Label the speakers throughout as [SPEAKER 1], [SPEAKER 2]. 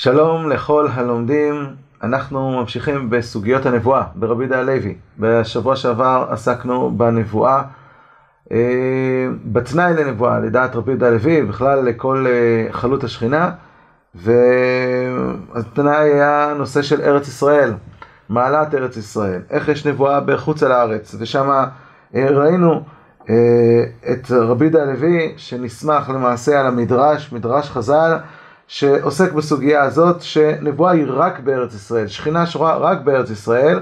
[SPEAKER 1] שלום לכל הלומדים, אנחנו ממשיכים בסוגיות הנבואה ברבי יהודה הלוי. בשבוע שעבר עסקנו בנבואה, אה, בתנאי לנבואה, לדעת רבי יהודה הלוי, בכלל לכל אה, חלות השכינה, והתנאי היה נושא של ארץ ישראל, מעלת ארץ ישראל, איך יש נבואה בחוץ על הארץ, ושם אה, ראינו את רבי יהודה הלוי שנסמך למעשה על המדרש, מדרש חז"ל, שעוסק בסוגיה הזאת שנבואה היא רק בארץ ישראל, שכינה שורה רק בארץ ישראל,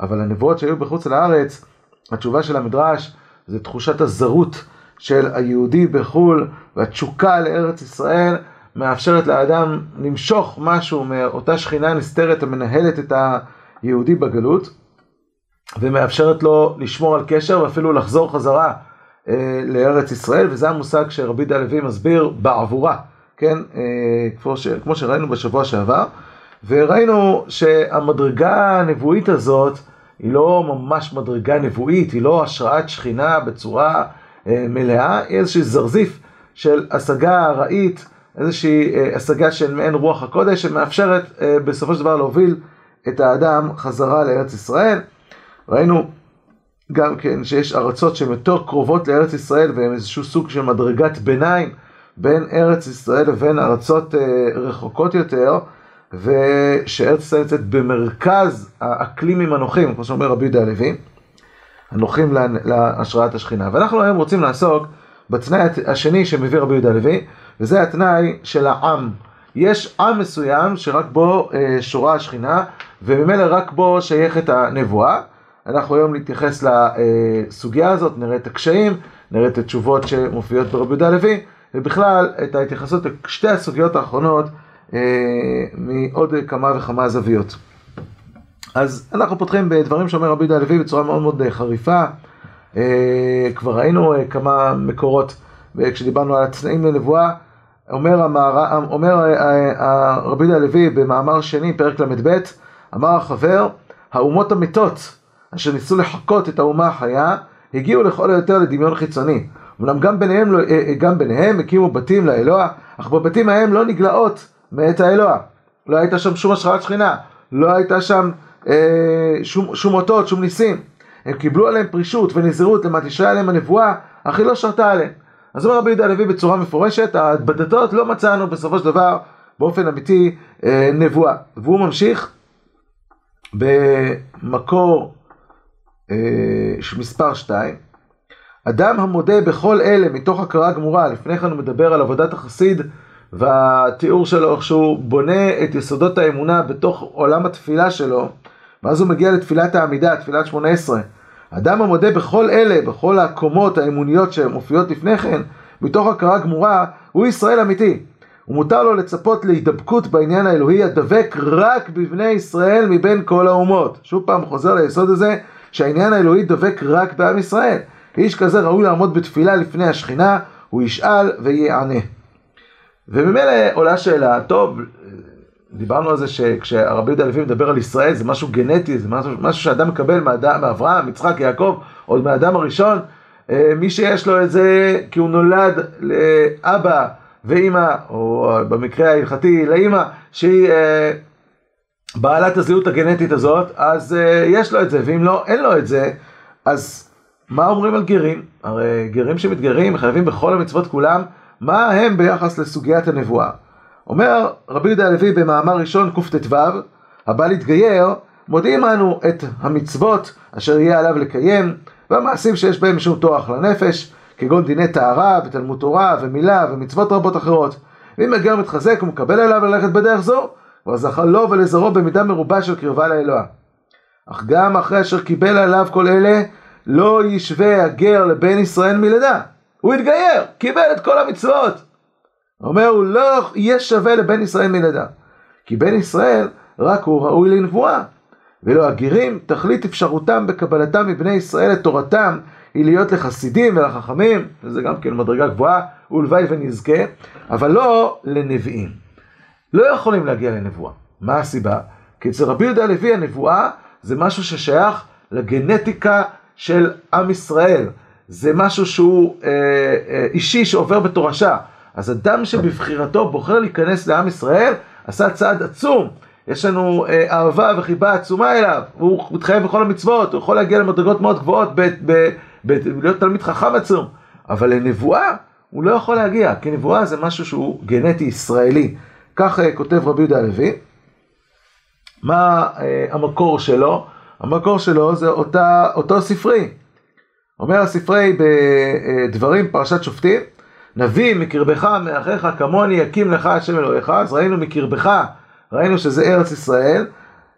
[SPEAKER 1] אבל הנבואות שהיו בחוץ לארץ, התשובה של המדרש זה תחושת הזרות של היהודי בחו"ל והתשוקה לארץ ישראל מאפשרת לאדם למשוך משהו מאותה שכינה נסתרת המנהלת את היהודי בגלות ומאפשרת לו לשמור על קשר ואפילו לחזור חזרה אה, לארץ ישראל וזה המושג שרבי דה לוי מסביר בעבורה. כן, אה, כמו, ש, כמו שראינו בשבוע שעבר, וראינו שהמדרגה הנבואית הזאת היא לא ממש מדרגה נבואית, היא לא השראת שכינה בצורה אה, מלאה, היא איזושהי זרזיף של השגה ארעית, איזושהי אה, השגה של מעין רוח הקודש, שמאפשרת בסופו של דבר להוביל את האדם חזרה לארץ ישראל. ראינו גם כן שיש ארצות שהן יותר קרובות לארץ ישראל והן איזשהו סוג של מדרגת ביניים. בין ארץ ישראל לבין ארצות אה, רחוקות יותר, ושארץ ישראל נמצאת במרכז האקלימים הנוחים, כמו שאומר רבי יהודה הלוי, הנוחים להשראת השכינה. ואנחנו היום רוצים לעסוק בתנאי השני שמביא רבי יהודה הלוי, וזה התנאי של העם. יש עם מסוים שרק בו אה, שורה השכינה, וממילא רק בו שייכת הנבואה. אנחנו היום נתייחס לסוגיה הזאת, נראה את הקשיים, נראה את התשובות שמופיעות ברבי יהודה הלוי. ובכלל את ההתייחסות לשתי הסוגיות האחרונות אה, מעוד כמה וכמה זוויות. אז אנחנו פותחים בדברים שאומר רבי יהודה הלוי בצורה מאוד מאוד אה, חריפה. אה, כבר ראינו אה, כמה מקורות אה, כשדיברנו על התנאים לנבואה. אומר, המער, אומר אה, אה, רבי יהודה הלוי במאמר שני, פרק ל"ב, אמר החבר, האומות המתות אשר ניסו לחקות את האומה החיה, הגיעו לכל היותר לדמיון חיצוני. אמנם גם ביניהם, לא- אה, אה, גם ביניהם הקימו בתים לאלוה, אך בבתים ההם לא נגלעות מאת האלוה. לא הייתה שם שום השראת שכינה, לא הייתה שם אה, שום, שום אותות, שום ניסים. הם קיבלו עליהם פרישות ונזירות למעט ישרה עליהם הנבואה, אך היא לא שרתה עליהם. אז אומר רבי יהודה הלוי בצורה מפורשת, בדתות לא מצאנו בסופו של דבר באופן אמיתי אה, נבואה. והוא ממשיך במקור אה, מספר 2, אדם המודה בכל אלה מתוך הכרה גמורה, לפני כן הוא מדבר על עבודת החסיד והתיאור שלו, איך שהוא בונה את יסודות האמונה בתוך עולם התפילה שלו, ואז הוא מגיע לתפילת העמידה, תפילת שמונה עשרה. אדם המודה בכל אלה, בכל הקומות האמוניות שמופיעות לפני כן, מתוך הכרה גמורה, הוא ישראל אמיתי. ומותר לו לצפות להידבקות בעניין האלוהי הדבק רק בבני ישראל מבין כל האומות. שוב פעם חוזר ליסוד הזה, שהעניין האלוהי דבק רק בעם ישראל. איש כזה ראוי לעמוד בתפילה לפני השכינה, הוא ישאל ויענה. וממילא עולה שאלה, טוב, דיברנו על זה שכשהרבי יהודה הלוי מדבר על ישראל זה משהו גנטי, זה משהו, משהו שאדם מקבל מאדם, מאברהם, יצחק, יעקב, עוד מהאדם הראשון, אה, מי שיש לו את זה כי הוא נולד לאבא ואימא, או במקרה ההלכתי לאימא, שהיא אה, בעלת הזהות הגנטית הזאת, אז אה, יש לו את זה, ואם לא, אין לו את זה, אז מה אומרים על גרים? הרי גרים שמתגרים חייבים בכל המצוות כולם, מה הם ביחס לסוגיית הנבואה? אומר רבי יהודה הלוי במאמר ראשון קט"ו, הבא להתגייר, מודיעים אנו את המצוות אשר יהיה עליו לקיים, והמעשים שיש בהם משום טורח לנפש, כגון דיני טהרה ותלמוד תורה ומילה ומצוות רבות אחרות. ואם הגר מתחזק ומקבל עליו ללכת בדרך זו, כבר זכה לו ולזרעו במידה מרובה של קרבה לאלוה. אך גם אחרי אשר קיבל עליו כל אלה, לא ישווה הגר לבן ישראל מלידה. הוא התגייר, קיבל את כל המצוות. הוא אומר, הוא לא יהיה שווה לבן ישראל מלידה. כי בן ישראל, רק הוא ראוי לנבואה. ואילו הגרים, תכלית אפשרותם בקבלתם מבני ישראל את תורתם, היא להיות לחסידים ולחכמים, וזה גם כן מדרגה גבוהה, ולוואי ונזכה, אבל לא לנביאים. לא יכולים להגיע לנבואה. מה הסיבה? כי אצל רבי יהודה הלוי הנבואה זה משהו ששייך לגנטיקה של עם ישראל. זה משהו שהוא אה, אה, אישי שעובר בתורשה. אז אדם שבבחירתו בוחר להיכנס לעם ישראל, עשה צעד עצום. יש לנו אה, אהבה וחיבה עצומה אליו, הוא מתחייב בכל המצוות, הוא יכול להגיע למדרגות מאוד גבוהות, להיות תלמיד חכם עצום, אבל לנבואה הוא לא יכול להגיע, כי נבואה זה משהו שהוא גנטי ישראלי. כך אה, כותב רבי יהודה הלוי. מה אה, המקור שלו? המקור שלו זה אותה, אותו ספרי. אומר הספרי בדברים, פרשת שופטים, נביא מקרבך מאחיך כמוני יקים לך השם אלוהיך, אז ראינו מקרבך, ראינו שזה ארץ ישראל,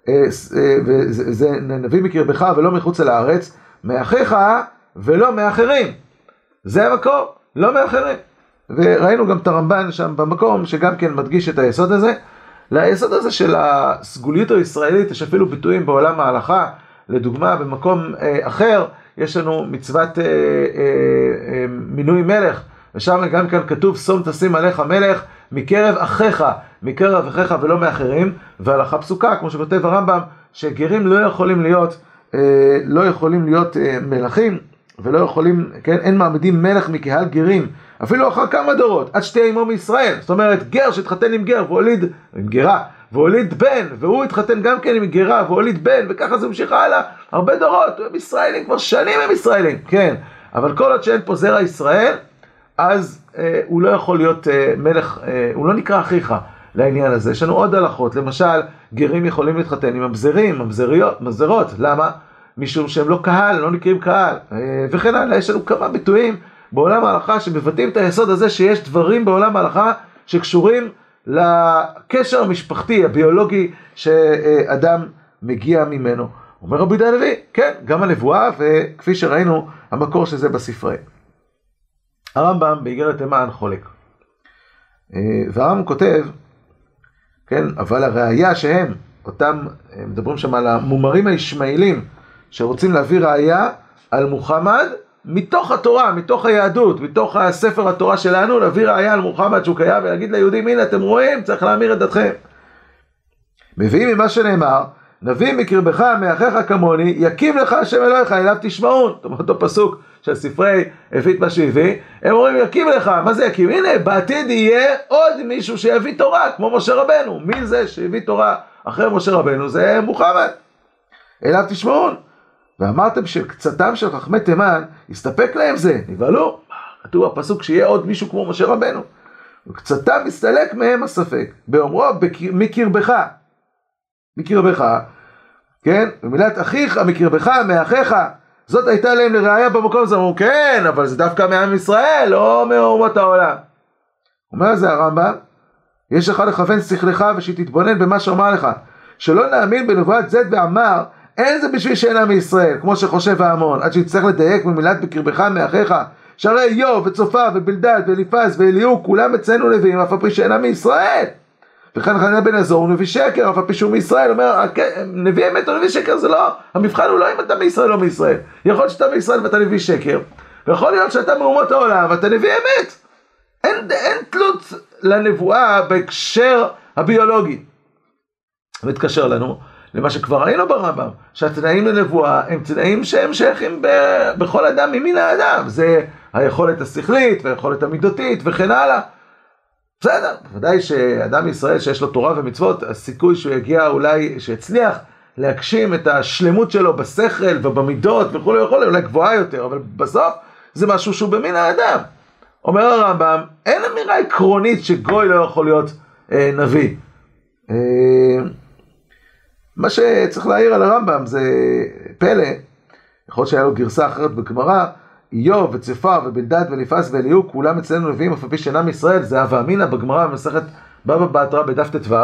[SPEAKER 1] אה, אה, וזה נביא מקרבך ולא מחוץ אל הארץ, מאחיך ולא מאחרים. זה המקור, לא מאחרים. וראינו גם את הרמב"ן שם במקום, שגם כן מדגיש את היסוד הזה. ליסוד הזה של הסגוליות הישראלית, יש אפילו ביטויים בעולם ההלכה, לדוגמה במקום אה, אחר, יש לנו מצוות אה, אה, אה, מינוי מלך, ושם גם כאן כתוב, שום תשים עליך מלך מקרב אחיך, מקרב אחיך ולא מאחרים, והלכה פסוקה, כמו שכותב הרמב"ם, שגרים לא יכולים להיות, אה, לא יכולים להיות אה, מלכים, ולא יכולים, כן, אין מעמדים מלך מקהל גרים, אפילו אחר כמה דורות, עד שתהיה עמו מישראל. זאת אומרת, גר שהתחתן עם גר והוליד, עם גרה, והוליד בן, והוא התחתן גם כן עם גרה והוליד בן, וככה זה המשיך הלאה, הרבה דורות, הם ישראלים, כבר שנים הם ישראלים, כן. אבל כל עוד שאין פה זרע ישראל, אז אה, הוא לא יכול להיות אה, מלך, אה, הוא לא נקרא אחיך לעניין הזה. יש לנו עוד הלכות, למשל, גרים יכולים להתחתן עם ממזרים, ממזרות, למה? משום שהם לא קהל, לא נקראים קהל, אה, וכן הלאה, יש לנו כמה ביטויים בעולם ההלכה שמבטאים את היסוד הזה שיש דברים בעולם ההלכה שקשורים לקשר המשפחתי, הביולוגי, שאדם מגיע ממנו. אומר רבי הלוי, כן, גם הנבואה, וכפי שראינו, המקור של זה בספרי. הרמב"ם באיגרת תימן חולק. אה, והרמב"ם כותב, כן, אבל הראייה שהם, אותם, מדברים שם על המומרים הישמעאלים, שרוצים להביא ראייה על מוחמד מתוך התורה, מתוך היהדות, מתוך הספר התורה שלנו, להביא ראייה על מוחמד שהוא קיים ולהגיד ליהודים, הנה אתם רואים, צריך להמיר את דתכם. מביאים ממה שנאמר, נביא מקרבך מאחיך כמוני, יקים לך השם אלוהיך, אליו תשמעון. זאת אומרת, אותו פסוק שהספרי הביא את מה שהביא, הם אומרים יקים לך, מה זה יקים? הנה, בעתיד יהיה עוד מישהו שיביא תורה, כמו משה רבנו. מי זה שהביא תורה אחרי משה רבנו? זה מוחמד. אליו תשמעון. ואמרתם שקצתם של חכמי תימן, יסתפק להם זה, נבהלו. כתוב בפסוק שיהיה עוד מישהו כמו משה רבנו. וקצתם מסתלק מהם הספק, באומרו מקרבך, מקרבך, כן? במילת אחיך, מקרבך, מאחיך, זאת הייתה להם לראייה במקום הזה, אמרו כן, אבל זה דווקא מעם ישראל, לא מאומות העולם. אומר זה הרמב"ם, יש לך לכוון שכלך ושתתבונן במה שאומר לך, שלא נאמין בנבואת זד ואמר, אין זה בשביל שאינם מישראל, כמו שחושב ההמון, עד שיצטרך לדייק במילת בקרבך מאחיך, שהרי איוב וצופה ובלדד ואליפז ואליהו כולם אצלנו נביאים, אף על פי שאינם מישראל. וכאן חנן בן עזור הוא נביא שקר, אף על פי שהוא מישראל, אומר, נביא אמת או נביא שקר זה לא, המבחן הוא לא אם אתה מישראל או מישראל. יכול להיות שאתה מישראל ואתה נביא שקר, ויכול להיות שאתה מאומות העולם ואתה נביא אמת. אין, אין תלות לנבואה בהקשר הביולוגי. מתקשר לנו למה שכבר ראינו ברמב"ם, שהתנאים לנבואה הם תנאים שהם שייכים ב, בכל אדם ממין האדם, זה היכולת השכלית והיכולת המידותית וכן הלאה. בסדר, בוודאי שאדם ישראל שיש לו תורה ומצוות, הסיכוי שהוא יגיע אולי, שיצליח להגשים את השלמות שלו בשכל ובמידות וכולי וכולי, אולי גבוהה יותר, אבל בסוף זה משהו שהוא במין האדם. אומר הרמב"ם, אין אמירה עקרונית שגוי לא יכול להיות אה, נביא. אה, מה שצריך להעיר על הרמב"ם זה פלא, יכול להיות שהיה לו גרסה אחרת בגמרא, איוב וצפה ובלדד ואליפס ואליהו, כולם אצלנו נביאים, אף על פי שאינם מישראל, זה הווה אמינא בגמרא במסכת בבא בתרא בדף ט"ו.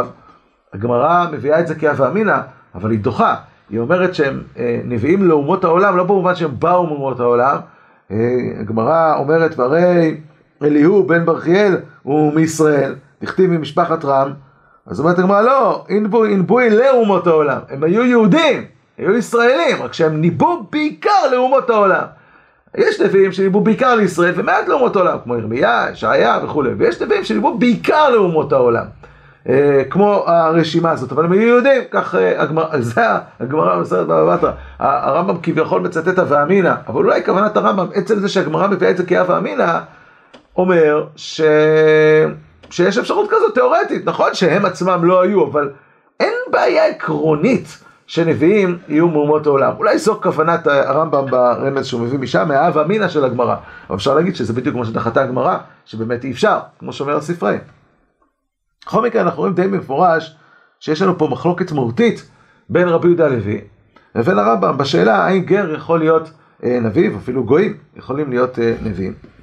[SPEAKER 1] הגמרא מביאה את זה כהווה אמינא, אבל היא דוחה. היא אומרת שהם אה, נביאים לאומות העולם, לא במובן שהם באו מאומות העולם. אה, הגמרא אומרת, והרי אליהו בן ברכיאל הוא מישראל, דכתיב ממשפחת רם. אז אומרת הגמרא, לא, אינבוי לאומות העולם. הם היו יהודים, היו ישראלים, רק שהם ניבאו בעיקר לאומות העולם. יש נביאים שניבאו בעיקר לישראל ומעט לאומות העולם, כמו ירמיה, ישעיה וכולי, ויש נביאים שניבאו בעיקר לאומות העולם, אה, כמו הרשימה הזאת, אבל הם היו יהודים, כך אה, הגמרא, זה הגמרא במסרת בבא בתרא, הרמב"ם כביכול מצטט הווה אמינא, אבל אולי כוונת הרמב"ם, עצם זה שהגמרא מביאה את זה כהווה אמינא, אומר ש... שיש אפשרות כזאת תיאורטית, נכון שהם עצמם לא היו, אבל אין בעיה עקרונית שנביאים יהיו מאומות העולם. אולי זו כוונת הרמב"ם ברמז שהוא מביא משם, מהאב אמינא של הגמרא. אבל אפשר להגיד שזה בדיוק כמו שדחתה הגמרא, שבאמת אי אפשר, כמו שאומר הספרי. בכל מקרה אנחנו רואים די במפורש שיש לנו פה מחלוקת מהותית בין רבי יהודה הלוי לבין הרמב"ם בשאלה האם גר יכול להיות אה, נביא, ואפילו גויים יכולים להיות אה, נביאים.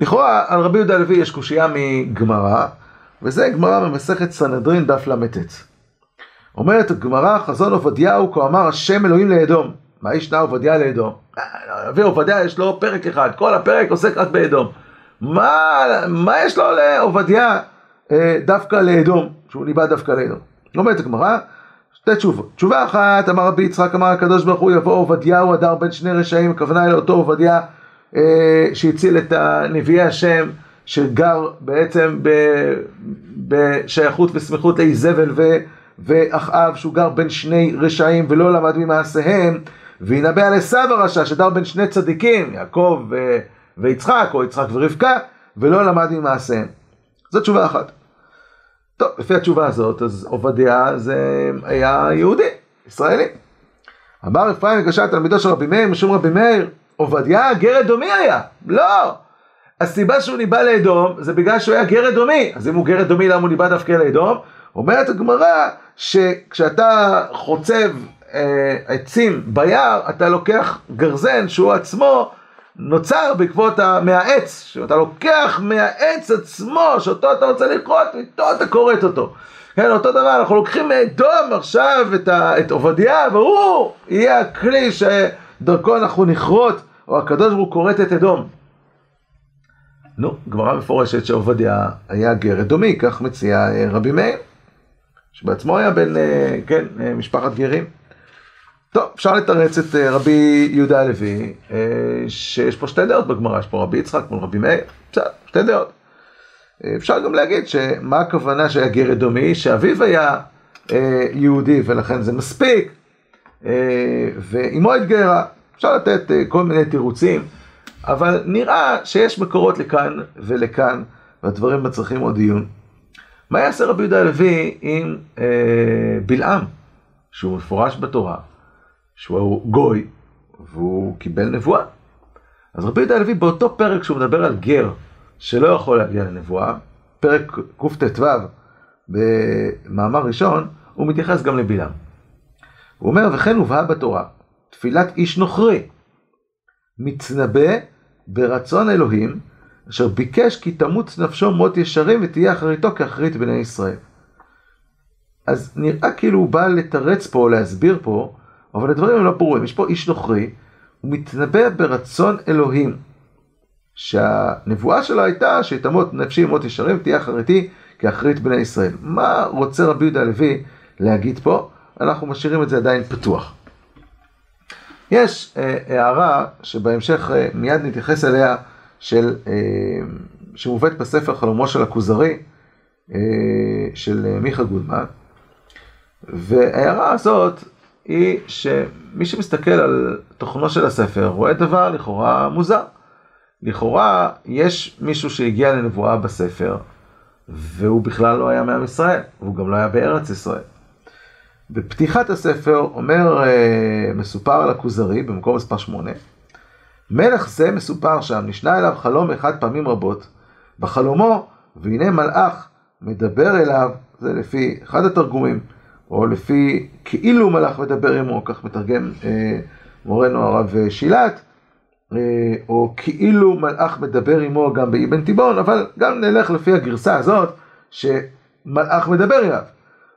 [SPEAKER 1] לכאורה על רבי יהודה הלוי יש קושייה מגמרא, וזה גמרא במסכת סנהדרין דף ל"ט. אומרת הגמרא, חזון עובדיהו כה אמר השם אלוהים לאדום. מה ישנה עובדיה לאדום? אבי עובדיה יש לו פרק אחד, כל הפרק עוסק רק באדום. מה, מה יש לו לעובדיה אה, דווקא לאדום, שהוא ניבא דווקא לאדום? אומרת הגמרא, שתי תשובות. תשובה אחת, אמר רבי יצחק, אמר הקדוש ברוך הוא, יבוא עובדיהו הדר בין שני רשעים, הכוונה לאותו עובדיה אה, שהציל את נביאי השם, שגר בעצם בשייכות וסמיכות לאיזבל. ואחאב שהוא גר בין שני רשעים ולא למד ממעשיהם, וינבא על עשיו הרשע שדר בין שני צדיקים, יעקב ו... ויצחק, או יצחק ורבקה, ולא למד ממעשיהם. זו תשובה אחת. טוב, לפי התשובה הזאת, אז עובדיה זה היה יהודי, ישראלי. אמר אפרים מקשה תלמידו של רבי מאיר, משום רבי מאיר, עובדיה גר אדומי היה. לא! הסיבה שהוא ניבא לאדום זה בגלל שהוא היה גר אדומי. אז אם הוא גר אדומי למה הוא ניבא דווקא לאדום? אומרת הגמרא שכשאתה חוצב אה, עצים ביער, אתה לוקח גרזן שהוא עצמו נוצר בעקבות מהעץ, שאתה לוקח מהעץ עצמו, שאותו אתה רוצה לכרות, ואיתו אתה כורת אותו. כן, אותו דבר, אנחנו לוקחים מאדום עכשיו את, ה, את עובדיה, והוא יהיה הכלי שדרכו אנחנו נכרות, או הקדוש ברוך הוא כורת את אדום. נו, גמרא מפורשת שעובדיה היה גר אדומי, כך מציע אה, רבי מאיר. שבעצמו היה בן, אה, כן, אה, משפחת גרים. טוב, אפשר לתרץ את רבי יהודה הלוי, שיש פה שתי דעות בגמרא, יש פה רבי יצחק מול רבי מאיר, בסדר, שתי דעות. אפשר גם להגיד שמה הכוונה שהיה גר אדומי, שאביו היה יהודי ולכן זה מספיק, ואימו התגיירה, אפשר לתת כל מיני תירוצים, אבל נראה שיש מקורות לכאן ולכאן, והדברים מצריכים עוד דיון. מה יעשה רבי יהודה הלוי עם אה, בלעם, שהוא מפורש בתורה, שהוא גוי, והוא קיבל נבואה? אז רבי יהודה הלוי באותו פרק שהוא מדבר על גר שלא יכול להגיע לנבואה, פרק קט"ו במאמר ראשון, הוא מתייחס גם לבלעם. הוא אומר, וכן הובאה בתורה, תפילת איש נוכרי, מתנבא ברצון אלוהים, אשר ביקש כי תמות נפשו מות ישרים ותהיה אחריתו כאחרית בני ישראל. אז נראה כאילו הוא בא לתרץ פה, להסביר פה, אבל הדברים הם לא ברורים. יש פה איש נוכרי, הוא מתנבא ברצון אלוהים, שהנבואה שלו הייתה שתמות נפשי מות ישרים ותהיה אחריתי כאחרית בני ישראל. מה רוצה רבי יהודה הלוי להגיד פה? אנחנו משאירים את זה עדיין פתוח. יש אה, הערה שבהמשך אה, מיד נתייחס אליה של, אה, שמובאת בספר חלומו של הכוזרי אה, של מיכה גודמן. וההערה הזאת היא שמי שמסתכל על תוכנו של הספר רואה דבר לכאורה מוזר. לכאורה יש מישהו שהגיע לנבואה בספר והוא בכלל לא היה מעם ישראל, והוא גם לא היה בארץ ישראל. בפתיחת הספר אומר, אה, מסופר על הכוזרי במקום מספר 8, מלך זה מסופר שם, נשנה אליו חלום אחד פעמים רבות. בחלומו, והנה מלאך מדבר אליו, זה לפי אחד התרגומים, או לפי כאילו מלאך מדבר עמו, כך מתרגם אה, מורנו הרב שילת, אה, או כאילו מלאך מדבר עמו גם באבן תיבון, אבל גם נלך לפי הגרסה הזאת, שמלאך מדבר אליו.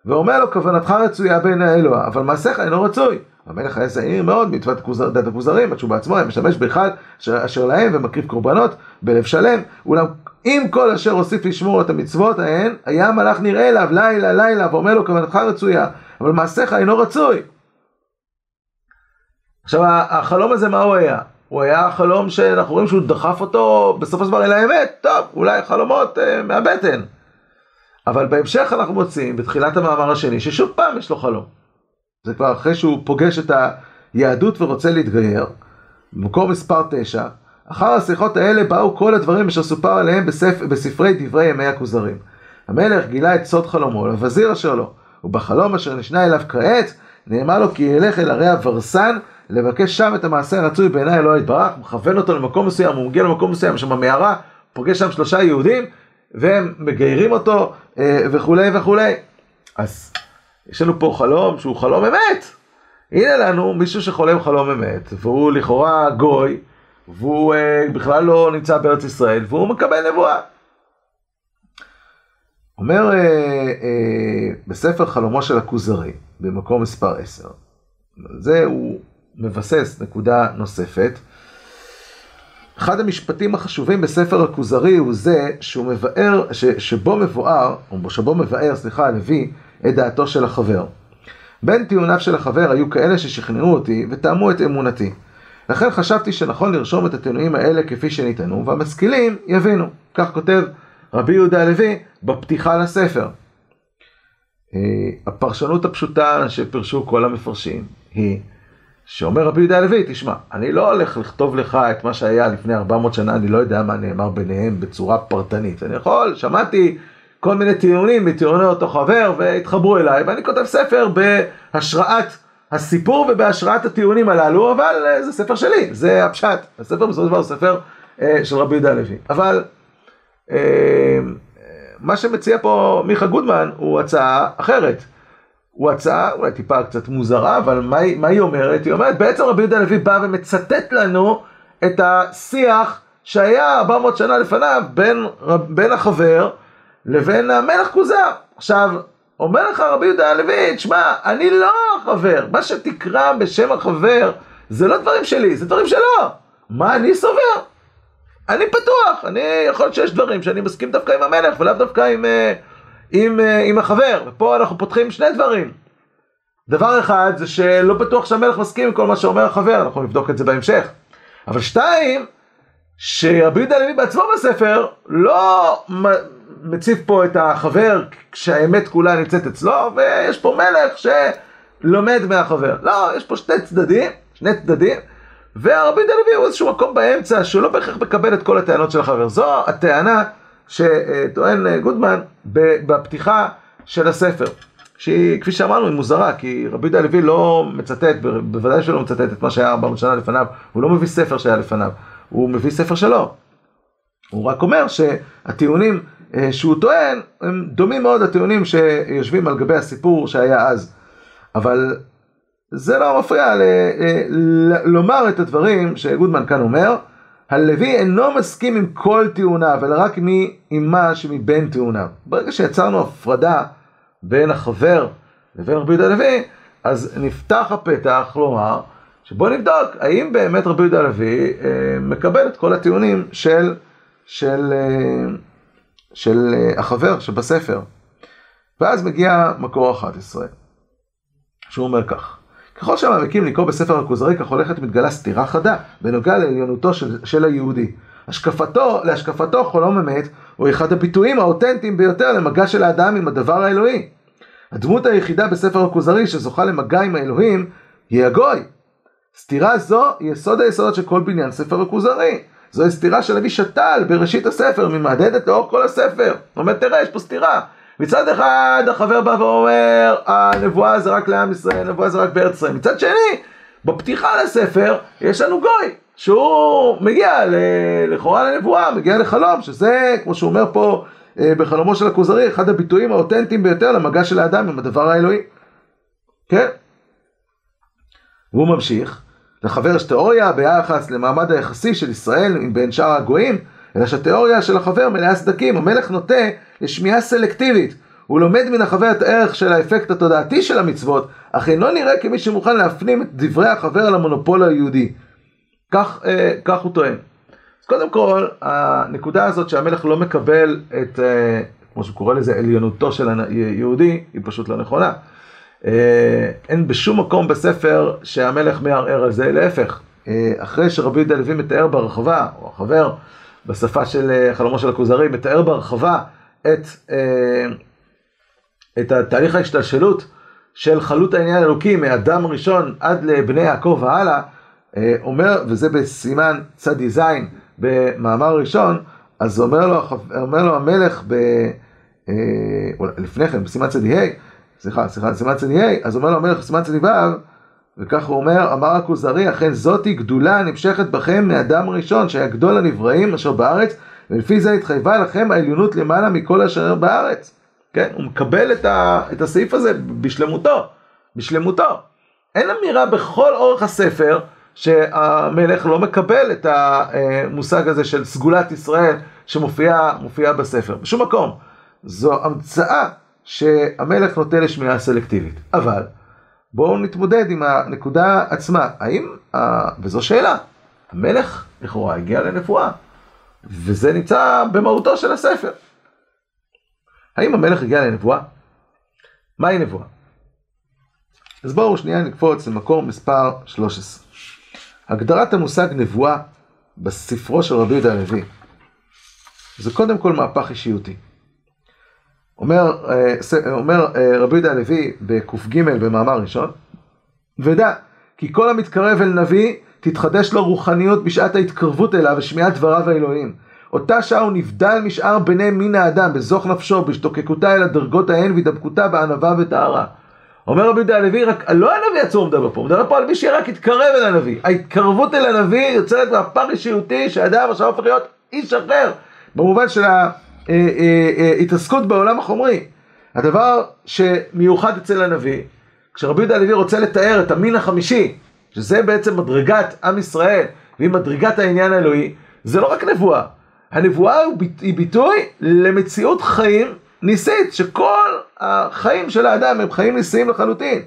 [SPEAKER 1] ואומר לו, כוונתך רצויה בעיני האלוה, אבל מעשיך אינו רצוי. המלך היה זהיר מאוד מצוות דת הכוזרים, עד שהוא בעצמו היה באחד אשר, אשר להם ומקריב קורבנות בלב שלם. אולם אם כל אשר הוסיף לשמור את המצוות ההן, היה המלאך נראה אליו לילה לילה ואומר לו כוונתך רצויה, אבל מעשיך אינו רצוי. עכשיו החלום הזה מה הוא היה? הוא היה חלום שאנחנו רואים שהוא דחף אותו בסופו של דבר אל האמת, טוב, אולי חלומות אה, מהבטן. אבל בהמשך אנחנו מוצאים, בתחילת המאמר השני, ששוב פעם יש לו חלום. זה כבר אחרי שהוא פוגש את היהדות ורוצה להתגייר. במקור מספר 9, אחר השיחות האלה באו כל הדברים אשר סופר עליהם בספ... בספרי דברי ימי הכוזרים. המלך גילה את סוד חלומו לווזיר אשר לו, ובחלום אשר נשנה אליו כעת, נאמר לו כי ילך אל ערי הוורסן, לבקש שם את המעשה הרצוי בעיני אלוהי יתברך, מכוון אותו למקום מסוים, הוא מגיע למקום מסוים, שם מערה, פוגש שם שלושה יהודים, והם מגיירים אותו אה, וכולי וכולי. אז יש לנו פה חלום שהוא חלום אמת. הנה לנו מישהו שחולם חלום אמת, והוא לכאורה גוי, והוא אה, בכלל לא נמצא בארץ ישראל, והוא מקבל נבואה. אומר אה, אה, בספר חלומו של הכוזרי, במקום מספר 10, זה הוא מבסס נקודה נוספת. אחד המשפטים החשובים בספר הכוזרי הוא זה שהוא מבאר, ש, שבו מבואר, או שבו מבאר, סליחה, הלוי, את דעתו של החבר. בין טיעוניו של החבר היו כאלה ששכנעו אותי וטעמו את אמונתי. לכן חשבתי שנכון לרשום את הטיעונים האלה כפי שנטענו, והמשכילים יבינו. כך כותב רבי יהודה הלוי בפתיחה לספר. אה, הפרשנות הפשוטה שפרשו כל המפרשים היא שאומר רבי יהודה הלוי, תשמע, אני לא הולך לכתוב לך את מה שהיה לפני 400 שנה, אני לא יודע מה נאמר ביניהם בצורה פרטנית. אני יכול, שמעתי כל מיני טיעונים מטיעוני אותו חבר והתחברו אליי, ואני כותב ספר בהשראת הסיפור ובהשראת הטיעונים הללו, אבל אה, זה ספר שלי, זה הפשט. הספר בסופו של דבר הוא ספר אה, של רבי יהודה הלוי. אבל אה, מה שמציע פה מיכה גודמן הוא הצעה אחרת. הוא הצעה אולי טיפה קצת מוזרה, אבל מה, מה היא אומרת? היא אומרת, בעצם רבי יהודה הלוי בא ומצטט לנו את השיח שהיה 400 שנה לפניו בין, בין החבר לבין המלך כוזר. עכשיו, אומר לך רבי יהודה הלוי, תשמע, אני לא החבר, מה שתקרא בשם החבר זה לא דברים שלי, זה דברים שלו. מה אני סובר? אני פתוח, אני יכול להיות שיש דברים שאני מסכים דווקא עם המלך ולאו דווקא עם, אה, עם, אה, עם החבר, ופה אנחנו פותחים שני דברים. דבר אחד זה שלא בטוח שהמלך מסכים עם כל מה שאומר החבר, אנחנו נבדוק את זה בהמשך. אבל שתיים, שרבי יהודה הלוי בעצמו בספר לא מציב פה את החבר כשהאמת כולה נמצאת אצלו, ויש פה מלך שלומד מהחבר. לא, יש פה שני צדדים, שני צדדים, והרבי יהודה הלוי הוא איזשהו מקום באמצע שהוא לא בהכרח מקבל את כל הטענות של החבר. זו הטענה שטוען גודמן בפתיחה של הספר. שהיא, כפי שאמרנו, היא מוזרה, כי רבי יהודה הלוי לא מצטט, בוודאי שלא מצטט את מה שהיה 400 שנה לפניו, הוא לא מביא ספר שהיה לפניו, הוא מביא ספר שלו. הוא רק אומר שהטיעונים אה, שהוא טוען, הם דומים מאוד לטיעונים שיושבים על גבי הסיפור שהיה אז. אבל זה לא מפריע ל- אה, ל- לומר את הדברים שגודמן כאן אומר, הלוי אינו מסכים עם כל טיעוניו, אלא רק עם מה שמבין טיעוניו. ברגע שיצרנו הפרדה בין החבר לבין רבי יהודה הלוי, אז נפתח הפתח לומר, שבוא נבדוק האם באמת רבי יהודה הלוי אה, מקבל את כל הטיעונים של, של, אה, של אה, החבר שבספר. ואז מגיע מקור 11, שהוא אומר כך: ככל שהמעמיקים לקרוא בספר הכוזרי, כך הולכת מתגלה סתירה חדה בנוגע לעליונותו של, של היהודי. השקפתו, להשקפתו חלום אמת הוא אחד הביטויים האותנטיים ביותר למגע של האדם עם הדבר האלוהי. הדמות היחידה בספר הכוזרי שזוכה למגע עם האלוהים היא הגוי. סתירה זו היא יסוד היסודות של כל בניין ספר הכוזרי. זוהי סתירה של אבי שתל בראשית הספר, ממהדהדת לאור כל הספר. הוא אומר, תראה, יש פה סתירה. מצד אחד החבר בא ואומר, הנבואה זה רק לעם ישראל, הנבואה זה רק בארץ ישראל. מצד שני, בפתיחה לספר יש לנו גוי, שהוא מגיע לכאורה לנבואה, מגיע לחלום, שזה, כמו שהוא אומר פה אה, בחלומו של הכוזרי, אחד הביטויים האותנטיים ביותר למגע של האדם עם הדבר האלוהי. כן? והוא ממשיך, לחבר יש תיאוריה ביחס למעמד היחסי של ישראל בין שאר הגויים, אלא שהתיאוריה של החבר מלאה סדקים, המלך נוטה לשמיעה סלקטיבית. הוא לומד מן החבר את הערך של האפקט התודעתי של המצוות, אך אינו נראה כמי שמוכן להפנים את דברי החבר על המונופול היהודי. כך, אה, כך הוא טוען. אז קודם כל, הנקודה הזאת שהמלך לא מקבל את, אה, כמו שהוא קורא לזה, עליונותו של היהודי, היא פשוט לא נכונה. אה, אין בשום מקום בספר שהמלך מערער על זה, להפך. אה, אחרי שרבי יהודה לוי מתאר בהרחבה, או החבר בשפה של אה, חלומו של הכוזרי, מתאר בהרחבה את, את התהליך ההשתלשלות של חלות העניין האלוקי מאדם ראשון עד לבני יעקב והלאה, אה, אומר, וזה בסימן צ"ז במאמר ראשון, אז אומר לו, אומר לו המלך ב... אה, לפני כן, בסימן צ"ה, סליחה, סליחה, בסימן צ"ה, אז אומר לו המלך בסימן צ"ו, וכך הוא אומר, אמר הכוזרי, אכן זאתי גדולה הנמשכת בכם מאדם ראשון, שהיה גדול הנבראים אשר בארץ, ולפי זה התחייבה לכם העליונות למעלה מכל אשר בארץ. כן, הוא מקבל את, ה, את הסעיף הזה בשלמותו, בשלמותו. אין אמירה בכל אורך הספר שהמלך לא מקבל את המושג הזה של סגולת ישראל שמופיע בספר, בשום מקום. זו המצאה שהמלך נוטה לשמיעה סלקטיבית. אבל בואו נתמודד עם הנקודה עצמה. האם, וזו שאלה, המלך לכאורה הגיע לנבואה, וזה נמצא במהותו של הספר. האם המלך הגיע לנבואה? מהי נבואה? אז בואו שנייה נקפוץ למקור מספר 13. הגדרת המושג נבואה בספרו של רבי יהודה הלוי זה קודם כל מהפך אישיותי. אומר, אה, אומר אה, רבי יהודה הלוי בק"ג במאמר ראשון, ודע כי כל המתקרב אל נביא תתחדש לו רוחניות בשעת ההתקרבות אליו ושמיעת דבריו האלוהים. אותה שעה הוא נבדל משאר בני מין האדם, בזוך נפשו, בהשתוקקותה אל הדרגות ההן והידבקותה בענווה וטהרה. אומר רבי יהודה הלוי, רק לא הנביא עצמו מדבר פה, הוא מדבר פה על מי שרק יתקרב אל הנביא. ההתקרבות אל הנביא יוצרת מהפך אישיותי שאדם עכשיו הופך להיות איש אחר, במובן של ההתעסקות אה, אה, אה, בעולם החומרי. הדבר שמיוחד אצל הנביא, כשרבי יהודה הלוי רוצה לתאר את המין החמישי, שזה בעצם מדרגת עם ישראל, והיא מדרגת העניין האלוהי, זה לא רק נבואה. הנבואה היא ביטוי למציאות חיים ניסית, שכל החיים של האדם הם חיים ניסיים לחלוטין.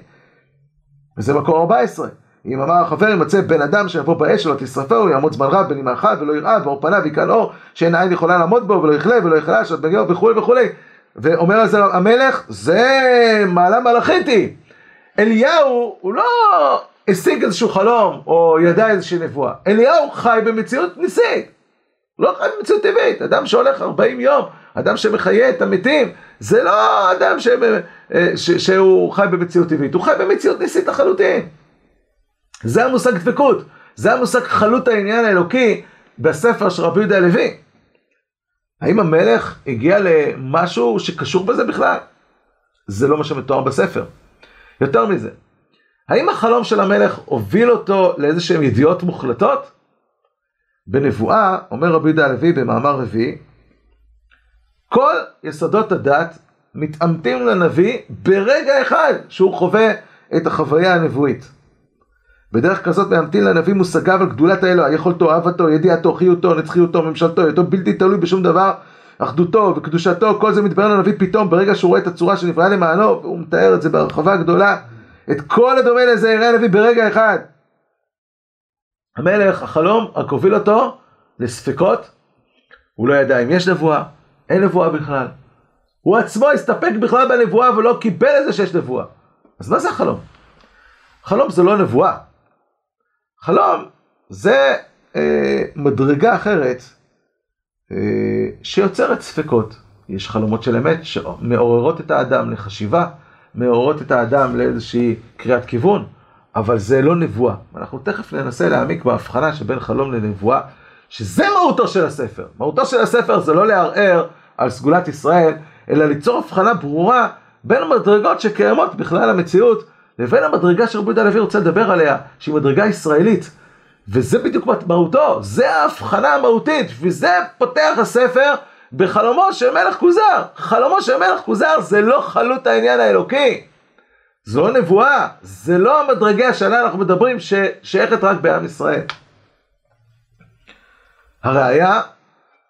[SPEAKER 1] וזה מקור 14. אם אמר החבר ימצא בן אדם שיבוא באש שלו תשרפהו, יעמוד זמן רב בנימה אחת ולא ירעד, ואור פניו יקל אור, שאין עין יכולה לעמוד בו ולא יכלה ולא יחלש עד בגיאו וכולי וכולי. ואומר על המלך, זה מעלה מלאכית היא. אליהו הוא לא השיג איזשהו חלום או ידע איזושהי נבואה. אליהו חי במציאות ניסית. לא חי במציאות טבעית. אדם שהולך 40 יום אדם שמחיה את המתים, זה לא אדם ש... אה, ש... שהוא חי במציאות טבעית, הוא חי במציאות ניסית לחלוטין. זה המושג דבקות, זה המושג חלות העניין האלוקי בספר של רבי יהודה הלוי. האם המלך הגיע למשהו שקשור בזה בכלל? זה לא מה שמתואר בספר. יותר מזה, האם החלום של המלך הוביל אותו לאיזה שהן ידיעות מוחלטות? בנבואה, אומר רבי יהודה הלוי במאמר רביעי, כל יסודות הדת מתעמתים לנביא ברגע אחד שהוא חווה את החוויה הנבואית. בדרך כזאת מאמתים לנביא מושגיו על גדולת האלוה, יכולתו, אהבתו, ידיעתו, חיותו, נצחיותו, ממשלתו, היותו בלתי תלוי בשום דבר, אחדותו וקדושתו, כל זה מתברר לנביא פתאום ברגע שהוא רואה את הצורה שנבראה למענו, והוא מתאר את זה בהרחבה גדולה. את כל הדומה לזה יראה הנביא ברגע אחד. המלך, החלום, רק הוביל אותו לספקות, הוא לא ידע אם יש נבואה, אין נבואה בכלל. הוא עצמו הסתפק בכלל בנבואה ולא קיבל את זה שיש נבואה. אז מה זה החלום? חלום זה לא נבואה. חלום זה אה, מדרגה אחרת אה, שיוצרת ספקות. יש חלומות של אמת שמעוררות את האדם לחשיבה, מעוררות את האדם לאיזושהי קריאת כיוון, אבל זה לא נבואה. אנחנו תכף ננסה להעמיק בהבחנה שבין חלום לנבואה, שזה מהותו של הספר. מהותו של הספר זה לא לערער על סגולת ישראל, אלא ליצור הבחנה ברורה בין המדרגות שקיימות בכלל המציאות, לבין המדרגה שרבי יהודה הלוי רוצה לדבר עליה, שהיא מדרגה ישראלית. וזה בדיוק מהותו, זה ההבחנה המהותית, וזה פותח הספר בחלומו של מלך כוזר. חלומו של מלך כוזר זה לא חלות העניין האלוקי. זו לא נבואה, זה לא המדרגה שעליה אנחנו מדברים ששייכת רק בעם ישראל. הראיה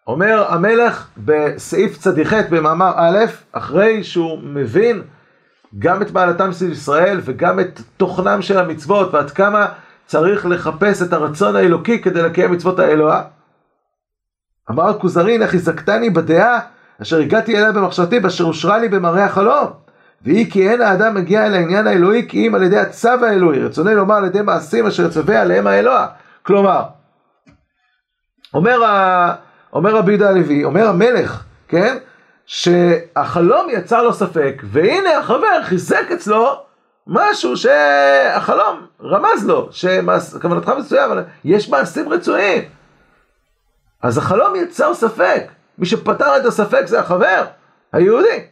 [SPEAKER 1] אומר המלך בסעיף צדיח במאמר א', אחרי שהוא מבין גם את מעלתם של ישראל וגם את תוכנם של המצוות ועד כמה צריך לחפש את הרצון האלוקי כדי לקיים מצוות האלוה. אמר הכוזרין, איך הזקתני בדעה אשר הגעתי אליה במחשבתי באשר אושרה לי במראה החלום. והיא כי אין האדם מגיע אל העניין האלוהי כי אם על ידי הצו האלוהי, רצוני לומר על ידי מעשים אשר יצווה עליהם האלוה. כלומר, אומר ה... אומר רבי יהודה הלוי, אומר המלך, כן? שהחלום יצר לו ספק, והנה החבר חיזק אצלו משהו שהחלום רמז לו, שכוונתך מצויה, אבל יש מעשים רצויים. אז החלום יצר ספק. מי שפתר את הספק זה החבר, היהודי.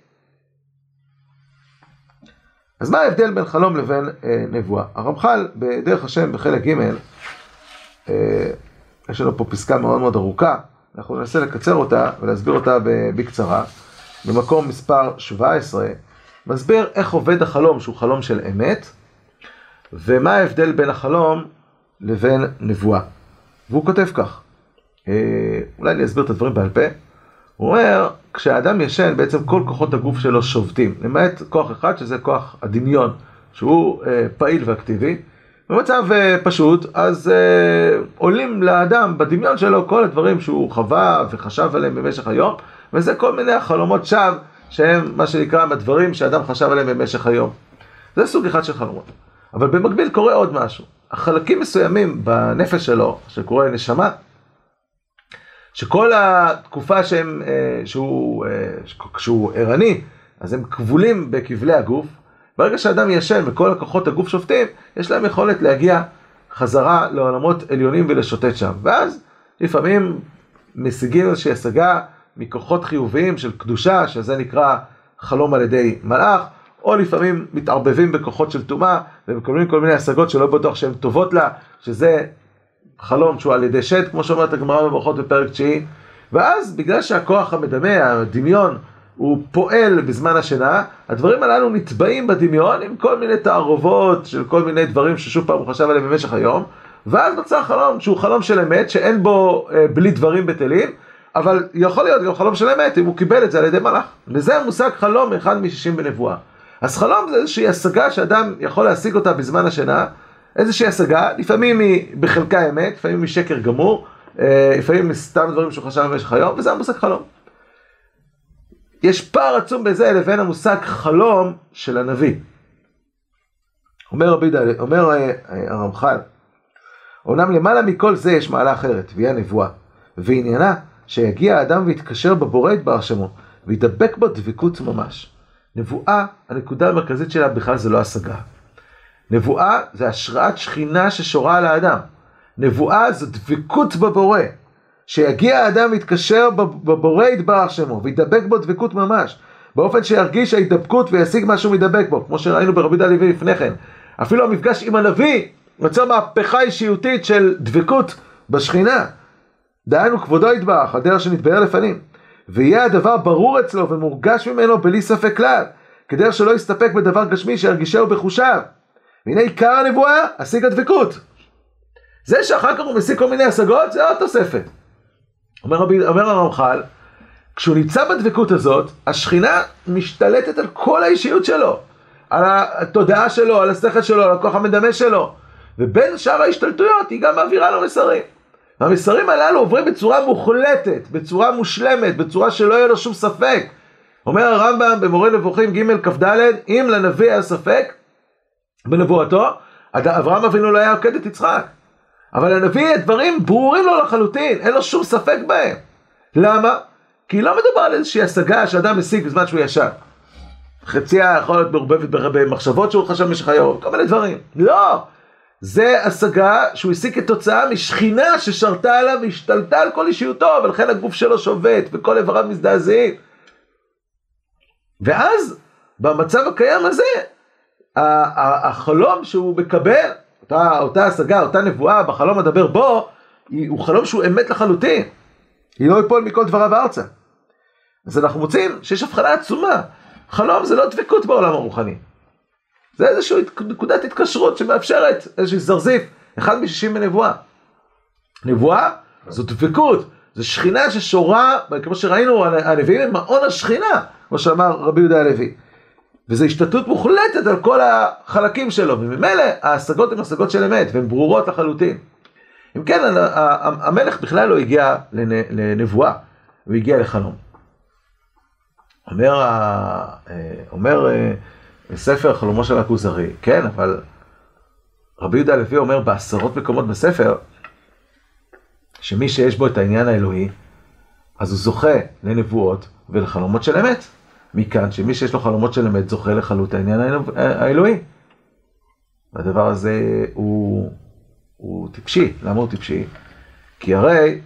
[SPEAKER 1] אז מה ההבדל בין חלום לבין אה, נבואה? הרמח"ל בדרך השם בחלק ג', אה, יש לנו פה פסקה מאוד מאוד ארוכה, אנחנו ננסה לקצר אותה ולהסביר אותה בקצרה. במקום מספר 17, מסביר איך עובד החלום שהוא חלום של אמת, ומה ההבדל בין החלום לבין נבואה. והוא כותב כך, אה, אולי אני אסביר את הדברים בעל פה. הוא אומר, כשאדם ישן, בעצם כל כוחות הגוף שלו שובתים, למעט כוח אחד שזה כוח הדמיון, שהוא אה, פעיל ואקטיבי. במצב אה, פשוט, אז אה, עולים לאדם בדמיון שלו כל הדברים שהוא חווה וחשב עליהם במשך היום, וזה כל מיני חלומות שווא, שהם מה שנקרא הדברים שאדם חשב עליהם במשך היום. זה סוג אחד של חלומות. אבל במקביל קורה עוד משהו. החלקים מסוימים בנפש שלו, שקורא נשמה, שכל התקופה שהם, אה, שהוא, שהוא ערני, אז הם כבולים בכבלי הגוף. ברגע שאדם ישן וכל הכוחות הגוף שופטים, יש להם יכולת להגיע חזרה לעולמות עליונים ולשוטט שם. ואז לפעמים משיגים איזושהי השגה מכוחות חיוביים של קדושה, שזה נקרא חלום על ידי מלאך, או לפעמים מתערבבים בכוחות של טומאה ומקבלים כל מיני השגות שלא בטוח שהן טובות לה, שזה חלום שהוא על ידי שד, כמו שאומרת הגמרא בברכות בפרק תשיעי, ואז בגלל שהכוח המדמה, הדמיון, הוא פועל בזמן השינה, הדברים הללו נטבעים בדמיון עם כל מיני תערובות של כל מיני דברים ששוב פעם הוא חשב עליהם במשך היום, ואז נוצר חלום שהוא חלום של אמת, שאין בו אה, בלי דברים בטלים, אבל יכול להיות גם חלום של אמת אם הוא קיבל את זה על ידי מלאך. וזה המושג חלום אחד משישים בנבואה. אז חלום זה איזושהי השגה שאדם יכול להשיג אותה בזמן השינה, איזושהי השגה, לפעמים היא בחלקה אמת, לפעמים היא שקר גמור, אה, לפעמים סתם דברים שהוא חשב במשך היום, וזה המושג חלום. יש פער עצום בזה לבין המושג חלום של הנביא. אומר רבי אומר אה, אה, הרמח"ל, אומנם למעלה מכל זה יש מעלה אחרת, והיא הנבואה, ועניינה שיגיע האדם ויתקשר בבורא יתברך שמו, וידבק בו דבקות ממש. נבואה, הנקודה המרכזית שלה בכלל זה לא השגה. נבואה זה השראת שכינה ששורה על האדם. נבואה זו דבקות בבורא. שיגיע האדם ויתקשר בבורא יתברך שמו, וידבק בו דבקות ממש. באופן שירגיש ההידבקות וישיג משהו מדבק בו, כמו שראינו ברבי דא לוי לפני כן. אפילו המפגש עם הנביא יוצר מהפכה אישיותית של דבקות בשכינה. דהיינו כבודו יתברך, הדרך שנתבהר לפנים. ויהיה הדבר ברור אצלו ומורגש ממנו בלי ספק כלל, כדרך שלא יסתפק בדבר גשמי שירגישהו בחושיו. והנה עיקר הנבואה, השיג הדבקות. זה שאחר כך הוא משיג כל מיני השגות, זה עוד תוספת. אומר, רבי, אומר הרמח"ל, כשהוא נמצא בדבקות הזאת, השכינה משתלטת על כל האישיות שלו, על התודעה שלו, על השכל שלו, על הכוח המדמה שלו, ובין שאר ההשתלטויות היא גם מעבירה לו מסרים. והמסרים הללו עוברים בצורה מוחלטת, בצורה מושלמת, בצורה שלא יהיה לו שום ספק. אומר הרמב"ם במורה נבוכים ג' כ"ד, אם לנביא היה ספק בנבואתו, אברהם אבינו לא היה עוקד את יצחק. אבל הנביא, הדברים ברורים לו לחלוטין, אין לו שום ספק בהם. למה? כי לא מדובר על איזושהי השגה שאדם משיג בזמן שהוא ישן. חציה יכול להיות מעורבבת במחשבות שהוא חשב במשך היום, כל מיני דברים. לא! זה השגה שהוא השיג כתוצאה משכינה ששרתה עליו והשתלטה על כל אישיותו, ולכן הגוף שלו שובת וכל איבריו מזדעזעים. ואז, במצב הקיים הזה, החלום שהוא מקבל, אותה, אותה השגה, אותה נבואה בחלום הדבר בו, הוא חלום שהוא אמת לחלוטין. היא לא יפול מכל דבריו ארצה. אז אנחנו מוצאים שיש הבחנה עצומה. חלום זה לא דבקות בעולם הרוחני. זה איזושהי נקודת התקשרות שמאפשרת איזושהי זרזיף, אחד משישים בנבואה. נבואה זו דבקות, זו שכינה ששורה, כמו שראינו, הנביאים הם מעון השכינה, כמו שאמר רבי יהודה הלוי. וזו השתתות מוחלטת על כל החלקים שלו, וממילא ההשגות הן השגות של אמת, והן ברורות לחלוטין. אם כן, המלך בכלל לא הגיע לנבואה, הוא הגיע לחלום. אומר, אה, אומר אה, ספר חלומו של הכוזרי, כן, אבל רבי יהודה הלוי אומר בעשרות מקומות בספר, שמי שיש בו את העניין האלוהי, אז הוא זוכה לנבואות ולחלומות של אמת. מכאן שמי שיש לו חלומות של אמת זוכה לחלות העניין האלוהי. והדבר הזה הוא, הוא טיפשי. למה הוא טיפשי? כי הרי,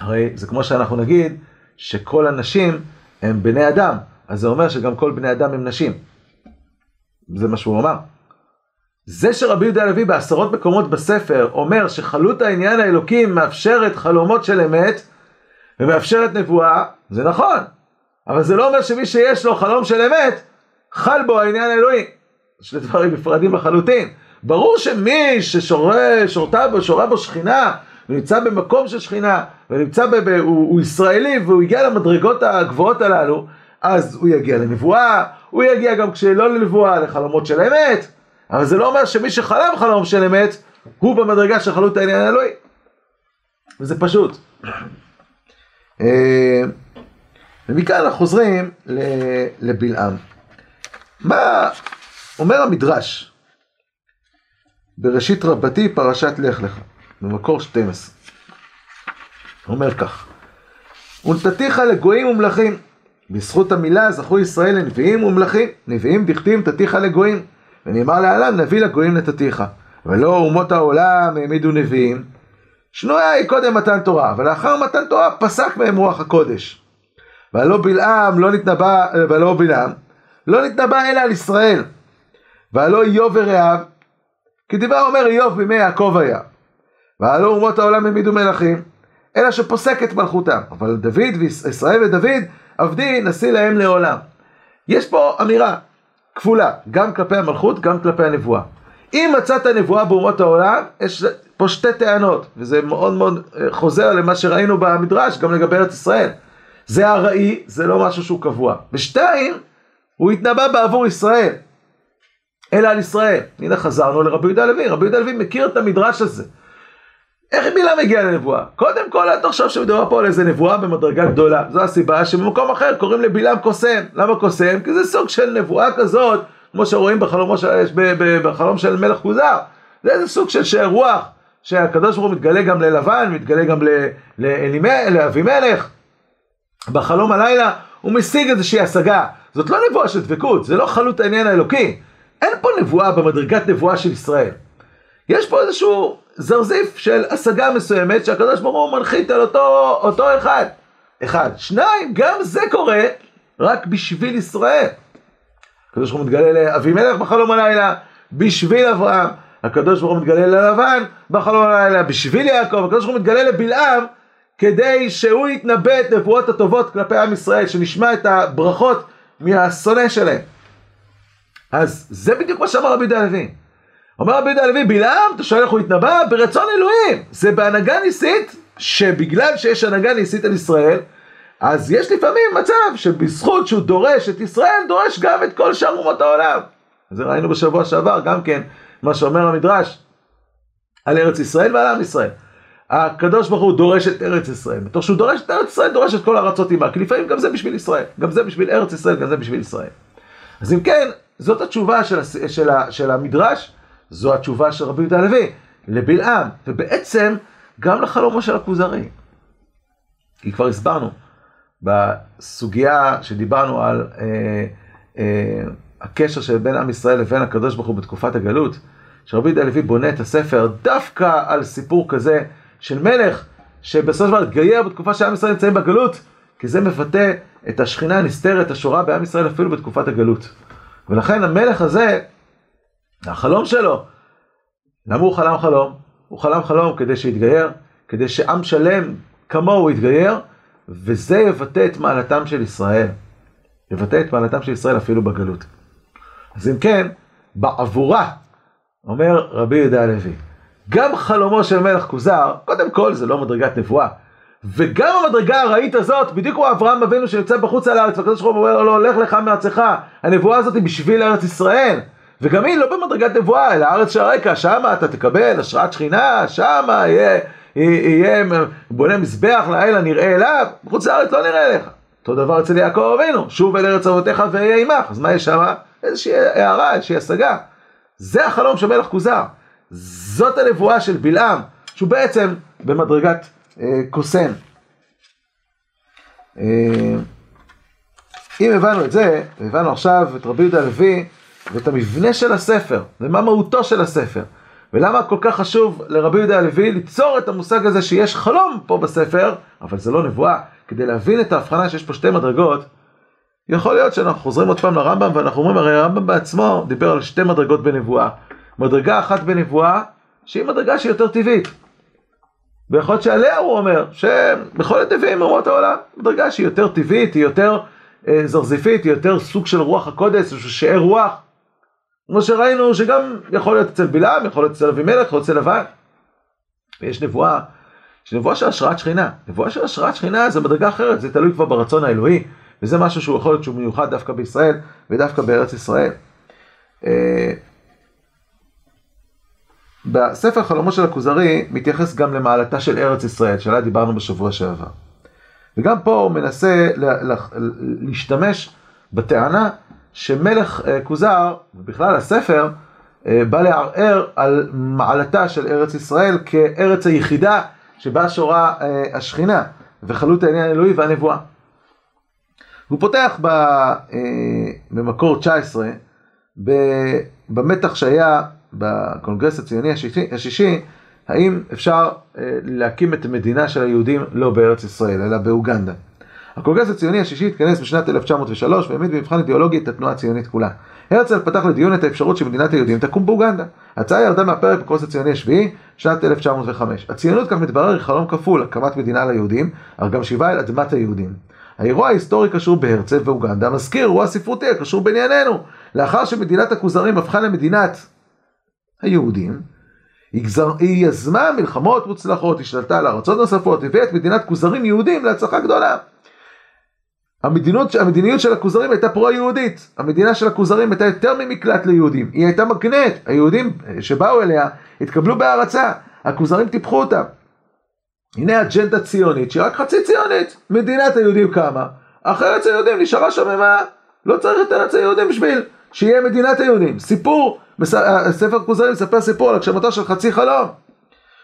[SPEAKER 1] הרי זה כמו שאנחנו נגיד שכל הנשים הם בני אדם, אז זה אומר שגם כל בני אדם הם נשים. זה מה שהוא אמר. זה שרבי יהודה הלוי בעשרות מקומות בספר אומר שחלות העניין האלוקים מאפשרת חלומות של אמת ומאפשרת נבואה, זה נכון. אבל זה לא אומר שמי שיש לו חלום של אמת, חל בו העניין האלוהי. שני דברים נפרדים לחלוטין. ברור שמי ששורתה בו, שורה בו שכינה, ונמצא במקום של שכינה, ונמצא, ב, ב, הוא, הוא ישראלי, והוא הגיע למדרגות הגבוהות הללו, אז הוא יגיע לנבואה, הוא יגיע גם כשלא לנבואה, לחלומות של אמת, אבל זה לא אומר שמי שחלם חלום של אמת, הוא במדרגה של חלות העניין האלוהי. וזה פשוט. אה, ומכאן אנחנו חוזרים לבלעם. מה אומר המדרש בראשית רבתי פרשת לך לך, במקור 12. אומר כך: ונתתיך לגויים ומלכים, בזכות המילה זכו ישראל לנביאים ומלכים, נביאים דכתים תתיך לגויים, ונאמר להלן נביא לגויים נתתיך, ולא אומות העולם העמידו נביאים, שנויה היא קודם מתן תורה, ולאחר מתן תורה פסק מהם רוח הקודש. והלא בלעם לא נתנבא, ולא בלעם, לא נתנבא אלא על ישראל. והלא איוב ורעיו, דיבר אומר איוב בימי יעקב היה. והלא אומות העולם העמידו מלכים, אלא שפוסק את מלכותם. אבל דוד וישראל ודוד, עבדי נשיא להם לעולם. יש פה אמירה כפולה, גם כלפי המלכות, גם כלפי הנבואה. אם מצאת נבואה באומות העולם, יש פה שתי טענות, וזה מאוד מאוד אה, חוזר למה שראינו במדרש, גם לגבי ארץ ישראל. זה ארעי, זה לא משהו שהוא קבוע. ושתיים, הוא התנבא בעבור ישראל, אלא על ישראל. הנה חזרנו לרבי יהודה הלוי, רבי יהודה הלוי מכיר את המדרש הזה. איך מילה מגיעה לנבואה? קודם כל, אל תחשוב שמדובר פה על איזה נבואה במדרגה גדולה. זו הסיבה שבמקום אחר קוראים לבלעם קוסם. למה קוסם? כי זה סוג של נבואה כזאת, כמו שרואים בחלומו של, בחלום של מלך כוזר. זה איזה סוג של שער רוח, שהקדוש ברוך הוא מתגלה גם ללבן, מתגלה גם לאבימלך. בחלום הלילה הוא משיג איזושהי השגה. זאת לא נבואה של דבקות, זה לא חלות העניין האלוקי. אין פה נבואה במדרגת נבואה של ישראל. יש פה איזשהו זרזיף של השגה מסוימת שהקדוש ברוך הוא מנחית על אותו, אותו אחד. אחד. שניים, גם זה קורה רק בשביל ישראל. הקדוש ברוך הוא מתגלה לאבימלך בחלום הלילה, בשביל אברהם. הקדוש ברוך הוא מתגלה ללבן בחלום הלילה, בשביל יעקב. הקדוש ברוך הוא מתגלה לבלעם כדי שהוא יתנבא את נבואות הטובות כלפי עם ישראל, שנשמע את הברכות מהשונא שלהם. אז זה בדיוק מה שאמר רבי הלוי. אומר רבי יהודה הלוי, בלעם, אתה שואל איך הוא התנבא? ברצון אלוהים. זה בהנהגה ניסית, שבגלל שיש הנהגה ניסית על ישראל, אז יש לפעמים מצב שבזכות שהוא דורש את ישראל, דורש גם את כל שאר אומות העולם. זה ראינו בשבוע שעבר, גם כן, מה שאומר המדרש על ארץ ישראל ועל עם ישראל. הקדוש ברוך הוא דורש את ארץ ישראל, בתוך שהוא דורש את ארץ ישראל, דורש את כל הארצות עימה, כי לפעמים גם זה בשביל ישראל, גם זה בשביל ארץ ישראל, גם זה בשביל ישראל. אז אם כן, זאת התשובה של, של, של, של המדרש, זו התשובה של רבי יהודה הלוי לבלעם, ובעצם גם לחלומו של הכוזרי. כי כבר הסברנו בסוגיה שדיברנו על אה, אה, הקשר שבין עם ישראל לבין הקדוש ברוך הוא בתקופת הגלות, שרבי יהודה הלוי בונה את הספר דווקא על סיפור כזה של מלך שבסופו של דבר התגייר בתקופה שעם ישראל נמצאים בגלות, כי זה מבטא את השכינה הנסתרת השורה בעם ישראל אפילו בתקופת הגלות. ולכן המלך הזה, החלום שלו, למה הוא חלם חלום? הוא חלם חלום כדי שיתגייר, כדי שעם שלם כמוהו יתגייר, וזה יבטא את מעלתם של ישראל. יבטא את מעלתם של ישראל אפילו בגלות. אז אם כן, בעבורה, אומר רבי יהודה הלוי, גם חלומו של מלך כוזר, קודם כל זה לא מדרגת נבואה, וגם המדרגה הארעית הזאת, בדיוק כמו אברהם אבינו שנמצא בחוץ על הארץ, והקדוש ברוך הוא אומר לו, לך לך מארצך, הנבואה הזאת היא בשביל ארץ ישראל. וגם היא לא במדרגת נבואה, אלא הארץ שהרקע, שמה אתה תקבל השראת שכינה, שמה יהיה, יהיה בונה מזבח לאל הנראה אליו, בחוץ לארץ לא נראה לך. אותו דבר אצל יעקב אבינו, שוב אל ארץ אבותיך ואהיה עמך, אז מה יש שמה? איזושהי הערה, איזושהי השגה. זה החלום של מלך כוזר. זאת הנבואה של בלעם, שהוא בעצם במדרגת אה, קוסם. אה, אם הבנו את זה, הבנו עכשיו את רבי יהודה הלוי, ואת המבנה של הספר, ומה מהותו של הספר. ולמה כל כך חשוב לרבי יהודה הלוי ליצור את המושג הזה שיש חלום פה בספר, אבל זה לא נבואה, כדי להבין את ההבחנה שיש פה שתי מדרגות, יכול להיות שאנחנו חוזרים עוד פעם לרמב"ם ואנחנו אומרים, הרי הרמב"ם בעצמו דיבר על שתי מדרגות בנבואה. מדרגה אחת בנבואה, שהיא מדרגה שהיא יותר טבעית. ויכול להיות שעליה הוא אומר, שבכל הנביאים אומות העולם, מדרגה שהיא יותר טבעית, היא יותר אה, זרזיפית, היא יותר סוג של רוח הקודש, שאר רוח. כמו שראינו שגם יכול להיות אצל בלעם, יכול להיות אצל אבימלך, יכול להיות אצל לבן. ויש נבואה, יש נבואה של השראת שכינה. נבואה של השראת שכינה זה מדרגה אחרת, זה תלוי כבר ברצון האלוהי, וזה משהו שהוא יכול להיות שהוא מיוחד דווקא בישראל ודווקא בארץ ישראל. אה, בספר חלומו של הכוזרי מתייחס גם למעלתה של ארץ ישראל, שעליה דיברנו בשבוע שעבר. וגם פה הוא מנסה להשתמש בטענה שמלך אה, כוזר, ובכלל הספר, אה, בא לערער על מעלתה של ארץ ישראל כארץ היחידה שבה שורה אה, השכינה וחלות העניין האלוהי והנבואה. הוא פותח במקור 19 במתח שהיה בקונגרס הציוני השישי, השישי האם אפשר להקים את המדינה של היהודים לא בארץ ישראל אלא באוגנדה. הקונגרס הציוני השישי התכנס בשנת 1903 והעמיד במבחן אידיאולוגי את התנועה הציונית כולה. הרצל פתח לדיון את האפשרות שמדינת היהודים תקום באוגנדה. ההצעה ירדה מהפרק בקונגרס הציוני השביעי, שנת 1905. הציונות כך מתברר היא חלום כפול, הקמת מדינה ליהודים, אך גם שיבה אל אדמת היהודים. האירוע ההיסטורי קשור בהרצל ואוגנדה, מזכיר אירוע ספרותי הקשור בענייננו. לאחר שמדינת הכוזרים הפכה למדינת היהודים, היא יזמה מלחמות מוצלחות, השתלטה על ארצות נוספות, הביאה את מדינת כוזרים יהודים להצלחה גדולה. המדינות, המדיניות של הכוזרים הייתה פרו-יהודית. המדינה של הכוזרים הייתה יותר ממקלט ליהודים. היא הייתה מגנט. היהודים שבאו אליה התקבלו בהערצה. הכוזרים טיפחו אותה. הנה אג'נדה ציונית שהיא רק חצי ציונית. מדינת היהודים קמה. ארץ היהודים נשארה שוממה. לא צריך את ארץ היהודים בשביל שיהיה מדינת היהודים. סיפור, ספר כוזרים מספר סיפור על הגשמתו של חצי חלום.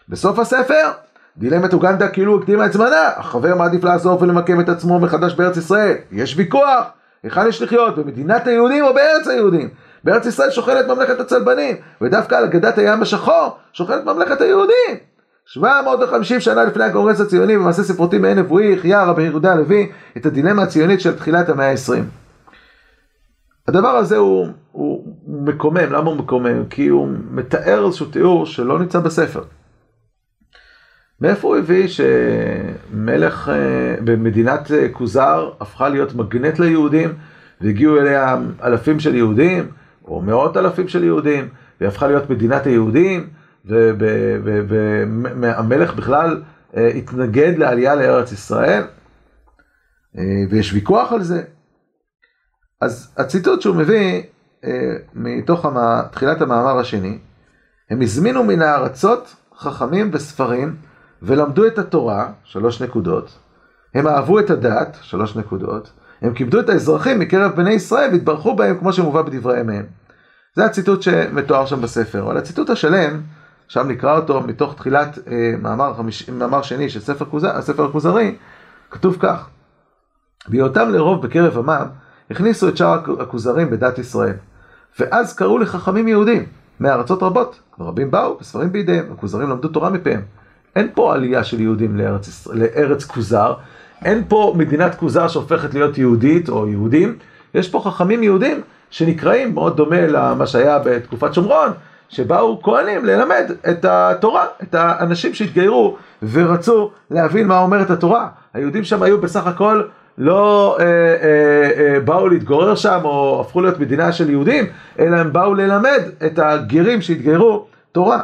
[SPEAKER 1] בסוף הספר דילמת אוגנדה כאילו הקדימה את זמנה, החבר מעדיף לעזוב ולמקם את עצמו מחדש בארץ ישראל. יש ויכוח, היכן יש לחיות, במדינת היהודים או בארץ היהודים? בארץ ישראל שוכנת ממלכת הצלבנים, ודווקא על אגדת הים השחור שוכנת ממלכת היהודים. 750 שנה לפני הקונגרס הציוני, במעשה ספרותי מעין נבואי, החיה רבי יהודה הלוי את הדילמה הציונית של תחילת המאה ה-20. הדבר הזה הוא, הוא מקומם, למה הוא מקומם? כי הוא מתאר איזשהו תיאור שלא נמצא בספר. מאיפה הוא הביא שמלך אה, במדינת אה, כוזר הפכה להיות מגנט ליהודים והגיעו אליה אלפים של יהודים או מאות אלפים של יהודים והיא הפכה להיות מדינת היהודים והמלך בכלל אה, התנגד לעלייה לארץ ישראל ויש ויכוח על זה. אז הציטוט שהוא מביא מתוך תחילת המאמר השני, הם הזמינו מן הארצות חכמים וספרים ולמדו את התורה, שלוש נקודות, הם אהבו את הדת, שלוש נקודות, הם כיבדו את האזרחים מקרב בני ישראל והתברכו בהם כמו שמובא בדברי ימיהם. זה הציטוט שמתואר שם בספר, אבל הציטוט השלם, שם נקרא אותו מתוך תחילת אה, מאמר, חמיש, מאמר שני של ספר, כוזר, הספר הכוזרי, כתוב כך: בהיותם לרוב בקרב עמם, הכניסו את שאר הכוזרים בדת ישראל. ואז קראו לחכמים יהודים מארצות רבות, ורבים באו וספרים בידיהם, הכוזרים למדו תורה מפיהם. אין פה עלייה של יהודים לארץ, לארץ כוזר, אין פה מדינת כוזר שהופכת להיות יהודית או יהודים, יש פה חכמים יהודים שנקראים, מאוד דומה למה שהיה בתקופת שומרון, שבאו כהנים ללמד את התורה, את האנשים שהתגיירו ורצו להבין מה אומרת התורה. היהודים שם היו בסך הכל לא אה, אה, אה, באו להתגורר שם או הפכו להיות מדינה של יהודים, אלא הם באו ללמד את הגרים שהתגיירו תורה.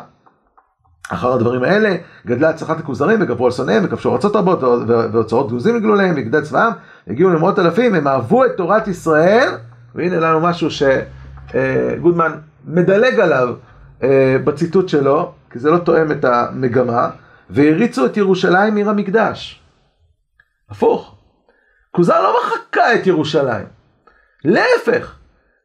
[SPEAKER 1] אחר הדברים האלה גדלה הצלחת הכוזרים וגברו על שונאיהם וכבשו ארצות רבות ואוצרות גוזים נגלו להם וגדל צבאם הגיעו למאות אלפים הם אהבו את תורת ישראל והנה לנו משהו שגודמן מדלג עליו אה, בציטוט שלו כי זה לא תואם את המגמה והריצו את ירושלים עיר המקדש. הפוך. כוזר לא מחקה את ירושלים. להפך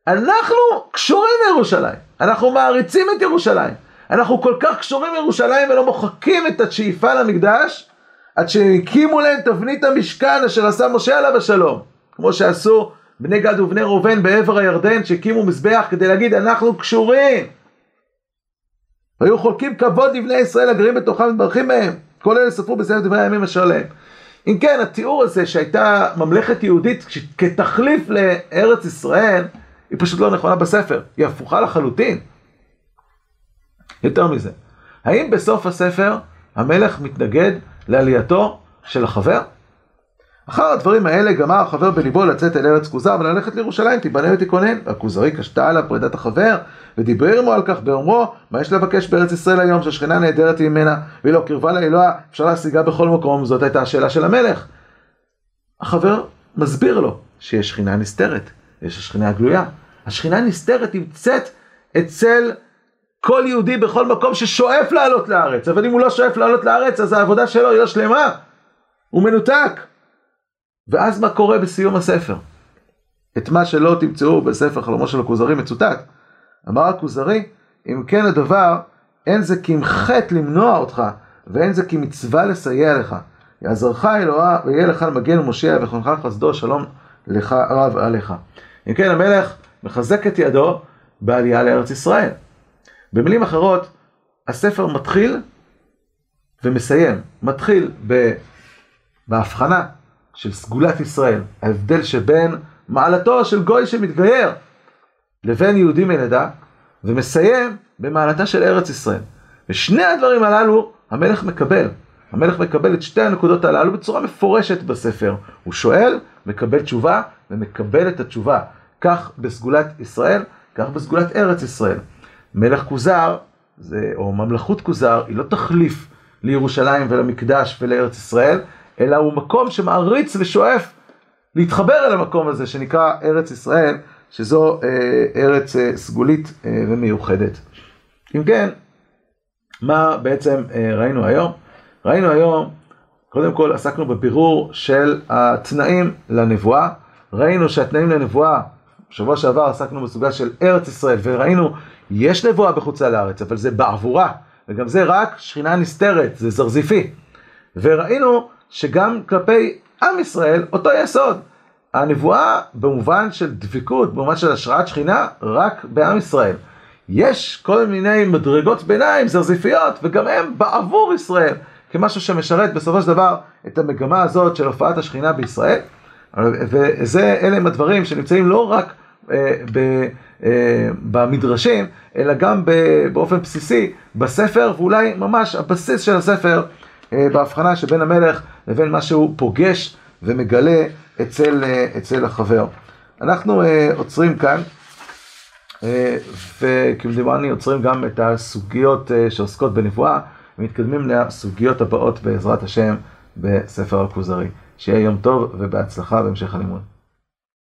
[SPEAKER 1] אנחנו קשורים לירושלים. אנחנו מעריצים את ירושלים אנחנו כל כך קשורים לירושלים ולא מוחקים את השאיפה למקדש, עד שהקימו להם תבנית המשכן אשר עשה משה עליו השלום, כמו שעשו בני גד ובני ראובן בעבר הירדן שהקימו מזבח כדי להגיד אנחנו קשורים. והיו חולקים כבוד לבני ישראל הגרים בתוכם ומברכים מהם. כל אלה ספרו בספר דברי הימים אשר להם. אם כן, התיאור הזה שהייתה ממלכת יהודית כתחליף לארץ ישראל, היא פשוט לא נכונה בספר, היא הפוכה לחלוטין. יותר מזה, האם בסוף הספר המלך מתנגד לעלייתו של החבר? אחר הדברים האלה גמר החבר בליבו לצאת אל ארץ כוזר וללכת לירושלים, תיבנה ותיכונן. הכוזרי קשתה עליו פרידת החבר, ודיבר עמו על כך באומרו, מה יש לבקש בארץ ישראל היום, שהשכינה נהדרת היא ממנה, והיא לא קרבה לאלוה, אפשר להשיגה בכל מקום, זאת הייתה השאלה של המלך. החבר מסביר לו שיש שכינה נסתרת, יש השכינה הגלויה. השכינה הנסתרת נמצאת אצל כל יהודי בכל מקום ששואף לעלות לארץ, אבל אם הוא לא שואף לעלות לארץ, אז העבודה שלו היא לא שלמה, הוא מנותק. ואז מה קורה בסיום הספר? את מה שלא תמצאו בספר חלומו של הכוזרי מצוטט. אמר הכוזרי, אם כן הדבר, אין זה כי אם חטא למנוע אותך, ואין זה כי מצווה לסייע לך. יעזרך אלוהה ויהיה לך למגן ומושיע וכונך חסדו שלום לך רב עליך. אם כן המלך מחזק את ידו בעלייה לארץ ישראל. במילים אחרות, הספר מתחיל ומסיים. מתחיל בהבחנה של סגולת ישראל, ההבדל שבין מעלתו של גוי שמתגייר לבין יהודי מלידה, ומסיים במעלתה של ארץ ישראל. ושני הדברים הללו המלך מקבל. המלך מקבל את שתי הנקודות הללו בצורה מפורשת בספר. הוא שואל, מקבל תשובה, ומקבל את התשובה. כך בסגולת ישראל, כך בסגולת ארץ ישראל. מלך כוזר, זה, או ממלכות כוזר, היא לא תחליף לירושלים ולמקדש ולארץ ישראל, אלא הוא מקום שמעריץ ושואף להתחבר אל המקום הזה שנקרא ארץ ישראל, שזו אה, ארץ אה, סגולית אה, ומיוחדת. אם כן, מה בעצם אה, ראינו היום? ראינו היום, קודם כל עסקנו בבירור של התנאים לנבואה. ראינו שהתנאים לנבואה, בשבוע שעבר עסקנו בסוגיה של ארץ ישראל, וראינו, יש נבואה בחוצה לארץ, אבל זה בעבורה, וגם זה רק שכינה נסתרת, זה זרזיפי. וראינו שגם כלפי עם ישראל אותו יסוד. הנבואה במובן של דבקות, במובן של השראת שכינה, רק בעם ישראל. יש כל מיני מדרגות ביניים, זרזיפיות, וגם הם בעבור ישראל, כמשהו שמשרת בסופו של דבר את המגמה הזאת של הופעת השכינה בישראל. וזה, אלה הם הדברים שנמצאים לא רק ב, אה, במדרשים, אלא גם באופן בסיסי בספר, ואולי ממש הבסיס של הספר אה, בהבחנה שבין המלך לבין מה שהוא פוגש ומגלה אצל, אה, אצל החבר. אנחנו אה, עוצרים כאן, וכמדומני עוצרים גם את הסוגיות שעוסקות בנבואה, ומתקדמים לסוגיות הבאות בעזרת השם בספר הכוזרי. שיהיה יום טוב ובהצלחה בהמשך הלימוד.